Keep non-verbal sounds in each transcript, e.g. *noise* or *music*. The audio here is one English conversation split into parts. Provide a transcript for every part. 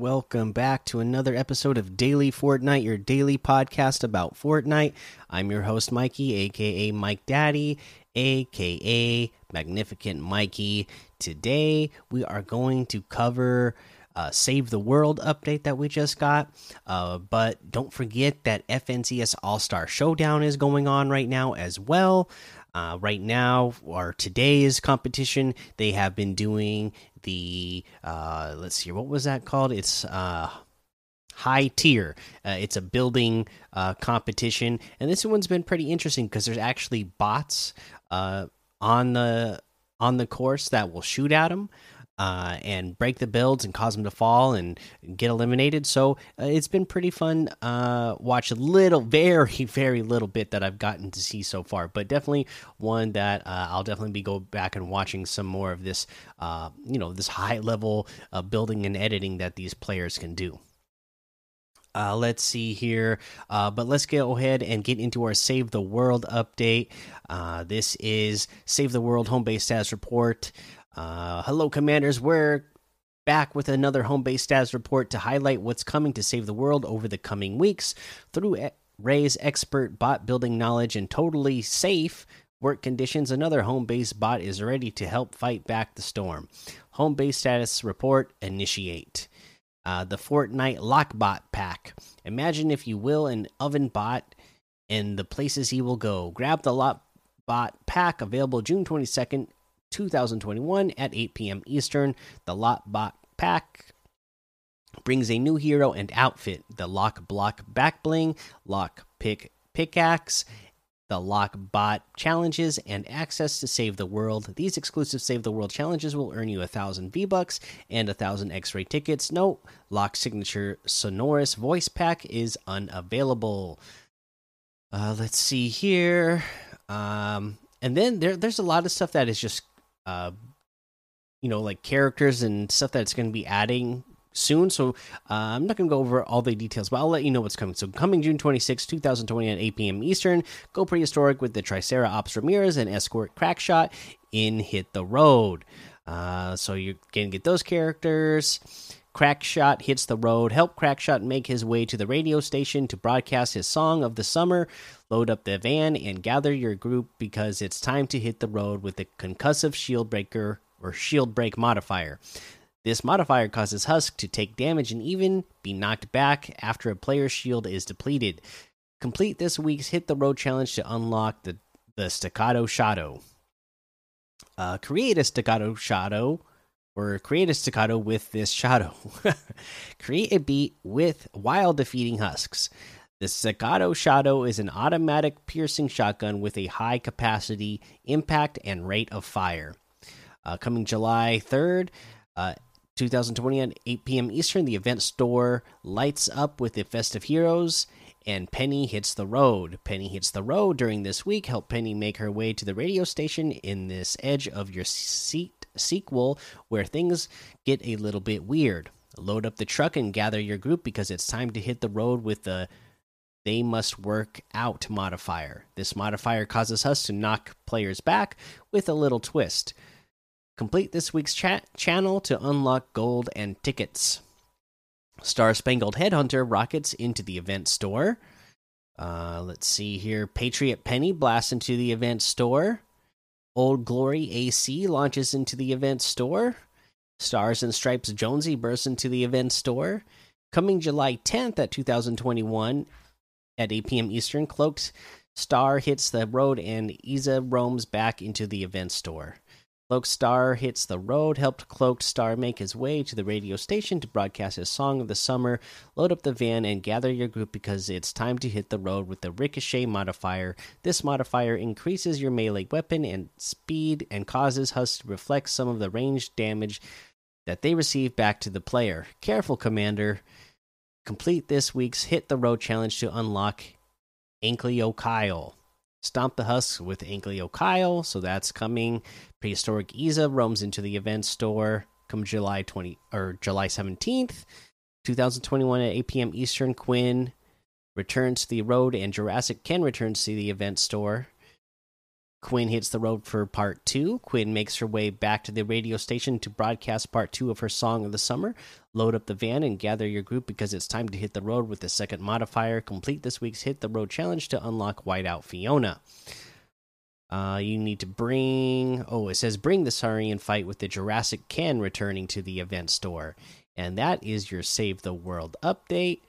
Welcome back to another episode of Daily Fortnite, your daily podcast about Fortnite. I'm your host, Mikey, aka Mike Daddy, aka Magnificent Mikey. Today, we are going to cover uh, Save the World update that we just got. Uh, but don't forget that FNCS All Star Showdown is going on right now as well. Uh, right now, or today's competition, they have been doing the uh, let's see, what was that called? It's uh, high tier. Uh, it's a building uh, competition, and this one's been pretty interesting because there's actually bots uh, on the on the course that will shoot at them uh, and break the builds and cause them to fall and get eliminated. So uh, it's been pretty fun. Uh, watch a little, very, *laughs* very little bit that I've gotten to see so far, but definitely one that uh, I'll definitely be go back and watching some more of this. Uh, you know, this high level building and editing that these players can do. Uh, let's see here. Uh, but let's go ahead and get into our Save the World update. Uh, this is Save the World home base status report. Uh, hello, Commanders. We're back with another home base status report to highlight what's coming to save the world over the coming weeks through Ray's expert bot building knowledge and totally safe work conditions. Another home base bot is ready to help fight back the storm. Home base status report initiate. Uh, the Fortnite Lok-Bot pack. Imagine, if you will, an oven bot and the places he will go. Grab the Lok-Bot pack available June 22nd 2021 at 8 p.m. Eastern. The Lok-Bot Pack brings a new hero and outfit the Lock Block Back Bling, Lock Pick Pickaxe, the Lok-Bot challenges, and access to Save the World. These exclusive Save the World challenges will earn you a thousand V Bucks and a thousand X ray tickets. Note Lock Signature Sonorous Voice Pack is unavailable. Uh, let's see here. Um, and then there, there's a lot of stuff that is just uh, you know, like characters and stuff that's going to be adding soon. So uh, I'm not going to go over all the details, but I'll let you know what's coming. So coming June 26, 2020 at 8 p.m. Eastern, go prehistoric with the Triceratops Ramirez and Escort Crackshot in Hit the Road. Uh, so you're going to get those characters. Crackshot hits the road. Help Crackshot make his way to the radio station to broadcast his song of the summer. Load up the van and gather your group because it's time to hit the road with the concussive shield breaker or shield break modifier. This modifier causes Husk to take damage and even be knocked back after a player's shield is depleted. Complete this week's Hit the Road challenge to unlock the, the Staccato Shadow. Uh, create a Staccato Shadow or create a staccato with this shadow. *laughs* create a beat with while defeating husks. The Staccato Shadow is an automatic piercing shotgun with a high capacity, impact, and rate of fire. Uh, coming July 3rd, uh, 2020 at 8 p.m. Eastern, the event store lights up with the festive heroes, and Penny hits the road. Penny hits the road during this week. Help Penny make her way to the radio station in this edge of your seat sequel where things get a little bit weird. Load up the truck and gather your group because it's time to hit the road with the they must work out modifier. This modifier causes us to knock players back with a little twist. Complete this week's chat channel to unlock gold and tickets. Star Spangled Headhunter rockets into the event store. Uh, let's see here. Patriot Penny blasts into the event store. Old Glory AC launches into the event store. Stars and Stripes Jonesy bursts into the event store. Coming July 10th at 2021, at 8 p.m. Eastern, Cloaked Star hits the road and Isa roams back into the event store. Cloaked Star hits the road, helped Cloaked Star make his way to the radio station to broadcast his song of the summer. Load up the van and gather your group because it's time to hit the road with the Ricochet modifier. This modifier increases your melee weapon and speed and causes Husks to reflect some of the ranged damage that they receive back to the player. Careful, Commander. Complete this week's Hit the Road challenge to unlock Ankleo Kyle. Stomp the Husks with Ankleo Kyle, so that's coming. Prehistoric Isa roams into the event store come July 20 or July 17th, 2021 at 8 p.m. Eastern. Quinn returns to the road and Jurassic Ken returns to the event store. Quinn hits the road for part two. Quinn makes her way back to the radio station to broadcast part two of her song of the summer. Load up the van and gather your group because it's time to hit the road with the second modifier. Complete this week's Hit the Road challenge to unlock Whiteout Fiona. Uh, you need to bring. Oh, it says bring the Saurian fight with the Jurassic Ken returning to the event store. And that is your Save the World update.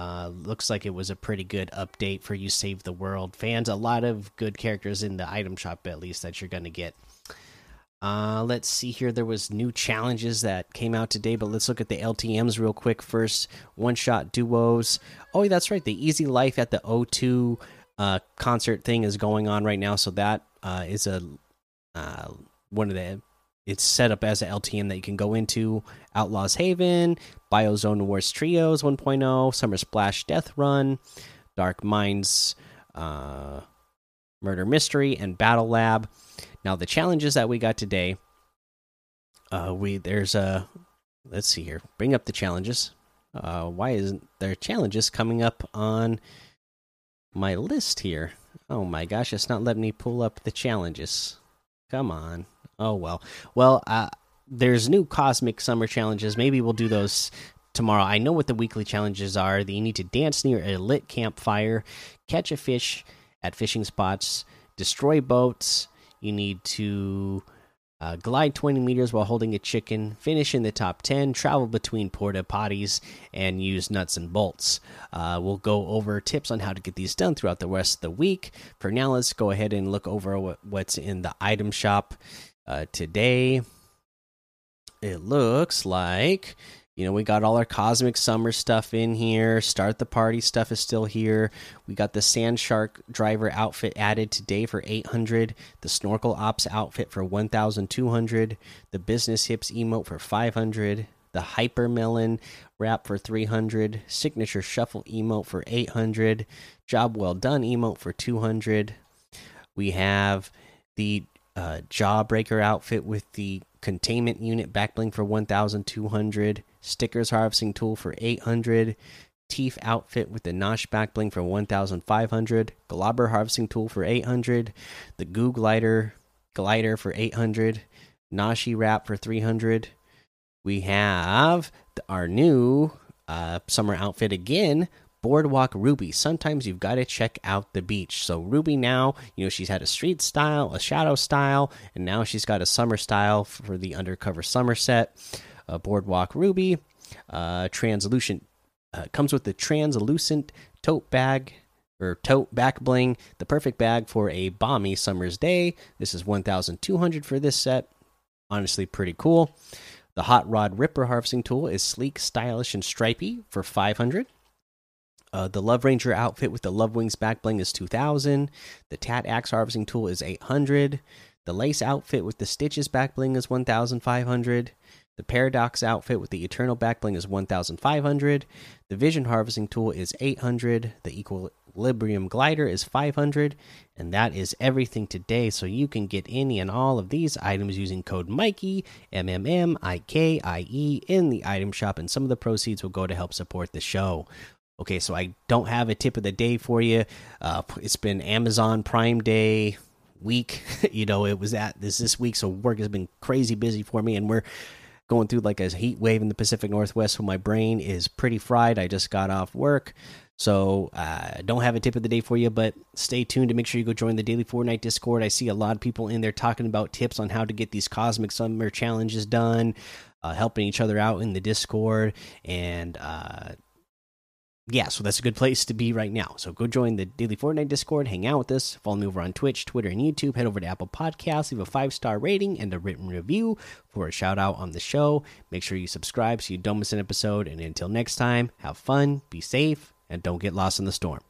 Uh, looks like it was a pretty good update for you Save the World fans. A lot of good characters in the item shop, at least, that you're going to get. Uh, let's see here. There was new challenges that came out today, but let's look at the LTMs real quick first. One shot duos. Oh, that's right. The Easy Life at the O2 uh, concert thing is going on right now, so that uh, is a uh, one of the it's set up as an LTM that you can go into Outlaws Haven, Biozone Wars Trios 1.0, Summer Splash Death Run, Dark Minds uh, Murder Mystery, and Battle Lab. Now the challenges that we got today, uh, we there's a let's see here, bring up the challenges. Uh, why isn't there challenges coming up on my list here? Oh my gosh, it's not letting me pull up the challenges. Come on. Oh well. Well, uh, there's new cosmic summer challenges. Maybe we'll do those tomorrow. I know what the weekly challenges are. You need to dance near a lit campfire, catch a fish at fishing spots, destroy boats. You need to uh, glide 20 meters while holding a chicken, finish in the top 10, travel between porta potties, and use nuts and bolts. Uh, we'll go over tips on how to get these done throughout the rest of the week. For now, let's go ahead and look over what's in the item shop uh, today. It looks like you know, we got all our cosmic summer stuff in here. Start the party stuff is still here. We got the sand shark driver outfit added today for 800. The snorkel ops outfit for 1,200. The business hips emote for 500. The hyper melon wrap for 300. Signature shuffle emote for 800. Job well done emote for 200. We have the uh, jawbreaker outfit with the containment unit backbling for 1200 stickers harvesting tool for 800 teeth outfit with the nosh backbling for 1500 globber harvesting tool for 800 the goo glider glider for 800 nashi wrap for 300 we have our new uh, summer outfit again Boardwalk Ruby. Sometimes you've got to check out the beach. So Ruby now, you know, she's had a street style, a shadow style, and now she's got a summer style for the undercover summer set. Uh, Boardwalk Ruby, uh, translucent uh, comes with the translucent tote bag or tote back bling, the perfect bag for a balmy summer's day. This is 1,200 for this set. Honestly, pretty cool. The Hot Rod Ripper harvesting tool is sleek, stylish, and stripy for 500. Uh, the Love Ranger outfit with the Love Wings back bling is 2000. The Tat Axe harvesting tool is 800. The Lace outfit with the Stitches back bling is 1500. The Paradox outfit with the Eternal back bling is 1500. The Vision harvesting tool is 800. The Equilibrium glider is 500. And that is everything today. So you can get any and all of these items using code Mikey, M M M I K I E, in the item shop. And some of the proceeds will go to help support the show. Okay, so I don't have a tip of the day for you. Uh, it's been Amazon Prime Day week. *laughs* you know, it was at this this week, so work has been crazy busy for me, and we're going through like a heat wave in the Pacific Northwest. So my brain is pretty fried. I just got off work. So I uh, don't have a tip of the day for you, but stay tuned to make sure you go join the daily Fortnite Discord. I see a lot of people in there talking about tips on how to get these cosmic summer challenges done, uh, helping each other out in the Discord, and uh, yeah, so that's a good place to be right now. So go join the Daily Fortnite Discord, hang out with us, follow me over on Twitch, Twitter, and YouTube. Head over to Apple Podcasts, leave a five star rating and a written review for a shout out on the show. Make sure you subscribe so you don't miss an episode. And until next time, have fun, be safe, and don't get lost in the storm.